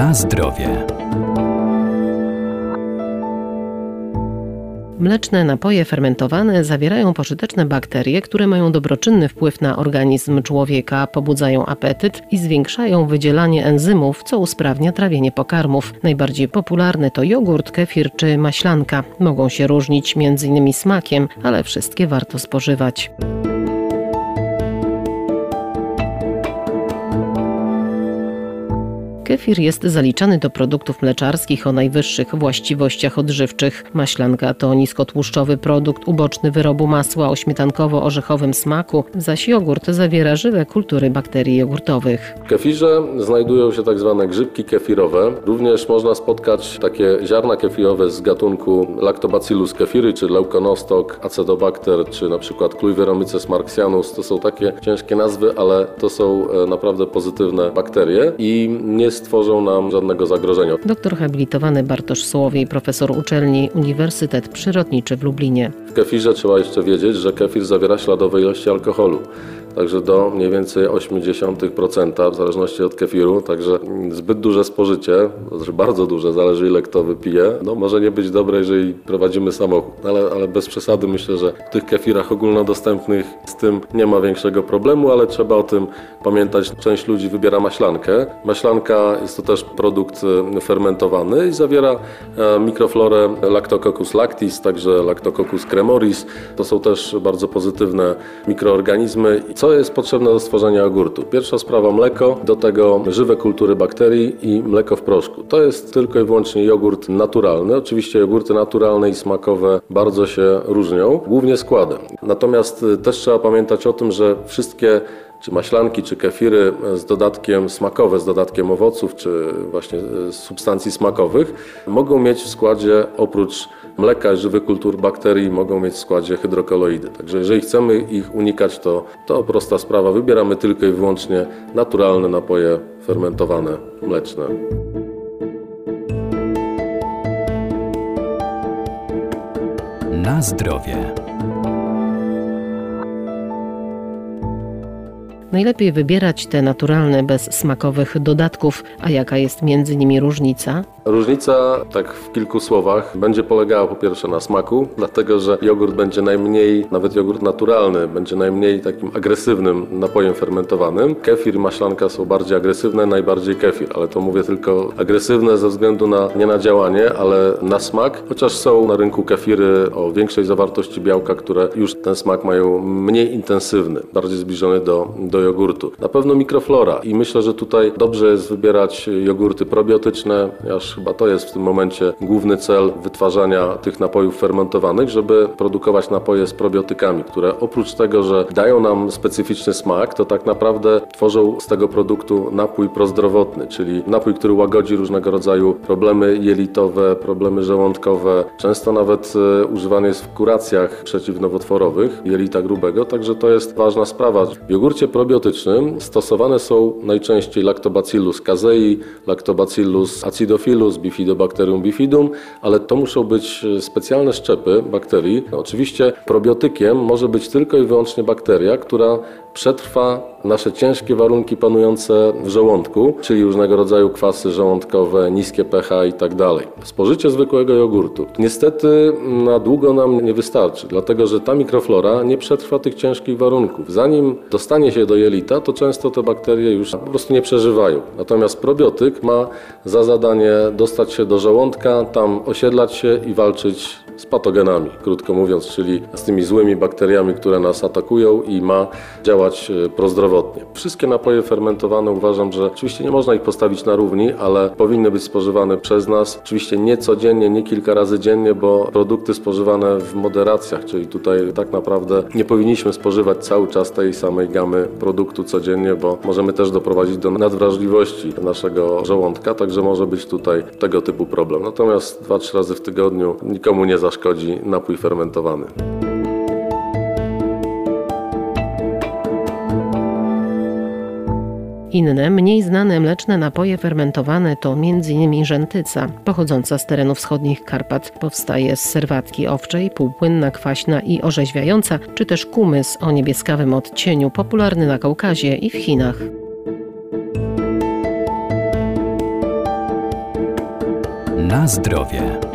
Na zdrowie. Mleczne napoje fermentowane zawierają pożyteczne bakterie, które mają dobroczynny wpływ na organizm człowieka, pobudzają apetyt i zwiększają wydzielanie enzymów, co usprawnia trawienie pokarmów. Najbardziej popularne to jogurt, kefir czy maślanka. Mogą się różnić m.in. smakiem, ale wszystkie warto spożywać. Kefir jest zaliczany do produktów mleczarskich o najwyższych właściwościach odżywczych. Maślanka to niskotłuszczowy produkt uboczny wyrobu masła o śmietankowo-orzechowym smaku, zaś jogurt zawiera żywe kultury bakterii jogurtowych. W kefirze znajdują się tak zwane grzybki kefirowe. Również można spotkać takie ziarna kefirowe z gatunku Lactobacillus kefiry, czy Leukonostoc, Acetobacter, czy na przykład Cluiveromyces marxianus. To są takie ciężkie nazwy, ale to są e, naprawdę pozytywne bakterie i nie stworzą nam żadnego zagrożenia. Doktor habilitowany Bartosz Słowiej, profesor uczelni Uniwersytet Przyrodniczy w Lublinie. W kefirze trzeba jeszcze wiedzieć, że kefir zawiera śladowe ilości alkoholu także do mniej więcej 0,8% w zależności od kefiru, także zbyt duże spożycie, znaczy bardzo duże, zależy ile kto wypije, no może nie być dobre, jeżeli prowadzimy samochód, ale, ale bez przesady myślę, że w tych kefirach ogólnodostępnych z tym nie ma większego problemu, ale trzeba o tym pamiętać. Część ludzi wybiera maślankę. Maślanka jest to też produkt e, fermentowany i zawiera e, mikroflorę Lactococcus lactis, także Lactococcus cremoris. To są też bardzo pozytywne mikroorganizmy co jest potrzebne do stworzenia jogurtu? Pierwsza sprawa mleko, do tego żywe kultury bakterii i mleko w proszku. To jest tylko i wyłącznie jogurt naturalny. Oczywiście jogurty naturalne i smakowe bardzo się różnią, głównie składem. Natomiast y, też trzeba pamiętać o tym, że wszystkie czy maślanki, czy kefiry z dodatkiem smakowe, z dodatkiem owoców, czy właśnie substancji smakowych, mogą mieć w składzie oprócz mleka, żywych kultur bakterii mogą mieć w składzie hydrokoloidy. Także jeżeli chcemy ich unikać, to, to prosta sprawa. Wybieramy tylko i wyłącznie naturalne napoje fermentowane, mleczne. Na zdrowie. Najlepiej wybierać te naturalne, bez smakowych dodatków, a jaka jest między nimi różnica? Różnica, tak w kilku słowach, będzie polegała po pierwsze na smaku, dlatego że jogurt będzie najmniej, nawet jogurt naturalny, będzie najmniej takim agresywnym napojem fermentowanym. Kefir i maślanka są bardziej agresywne, najbardziej kefir, ale to mówię tylko agresywne ze względu na, nie na działanie, ale na smak, chociaż są na rynku kefiry o większej zawartości białka, które już ten smak mają mniej intensywny, bardziej zbliżony do, do jogurtu. Na pewno mikroflora i myślę, że tutaj dobrze jest wybierać jogurty probiotyczne, aż chyba to jest w tym momencie główny cel wytwarzania tych napojów fermentowanych, żeby produkować napoje z probiotykami, które oprócz tego, że dają nam specyficzny smak, to tak naprawdę tworzą z tego produktu napój prozdrowotny, czyli napój, który łagodzi różnego rodzaju problemy jelitowe, problemy żołądkowe. Często nawet e, używany jest w kuracjach przeciwnowotworowych jelita grubego, także to jest ważna sprawa. W jogurcie probiotycznym stosowane są najczęściej Lactobacillus casei, Lactobacillus acidophilus, Bifidobacterium bifidum, ale to muszą być e, specjalne szczepy bakterii. Oczywiście probiotykiem może być tylko i wyłącznie bakteria, która przetrwa nasze ciężkie warunki panujące w żołądku, czyli różnego rodzaju kwasy żołądkowe, niskie pH i tak. Spożycie zwykłego jogurtu niestety na długo nam nie wystarczy, dlatego że ta mikroflora nie przetrwa tych ciężkich warunków. Zanim dostanie się do jelita, to często te bakterie już po prostu nie przeżywają. Natomiast probiotyk ma za zadanie dostać się do żołądka, tam osiedlać się i walczyć z patogenami, krótko mówiąc, czyli z tymi złymi bakteriami, które nas atakują i ma działać e, prozdrowotnie. Wszystkie napoje fermentowane uważam, że oczywiście nie można ich postawić na równi, ale powinny być spożywane przez nas. Oczywiście nie codziennie, nie kilka razy dziennie, bo produkty spożywane w moderacjach, czyli tutaj tak naprawdę nie powinniśmy spożywać cały czas tej samej gamy produktu codziennie, bo możemy też doprowadzić do nadwrażliwości naszego żołądka, także może być tutaj tego typu problem. Natomiast 2-3 razy w tygodniu nikomu nie zaszkodzi napój fermentowany. Inne, mniej znane mleczne napoje fermentowane to m.in. rzętyca, pochodząca z terenów wschodnich Karpat. Powstaje z serwatki owczej, półpłynna, kwaśna i orzeźwiająca, czy też kumys o niebieskawym odcieniu, popularny na Kaukazie i w Chinach. Na zdrowie.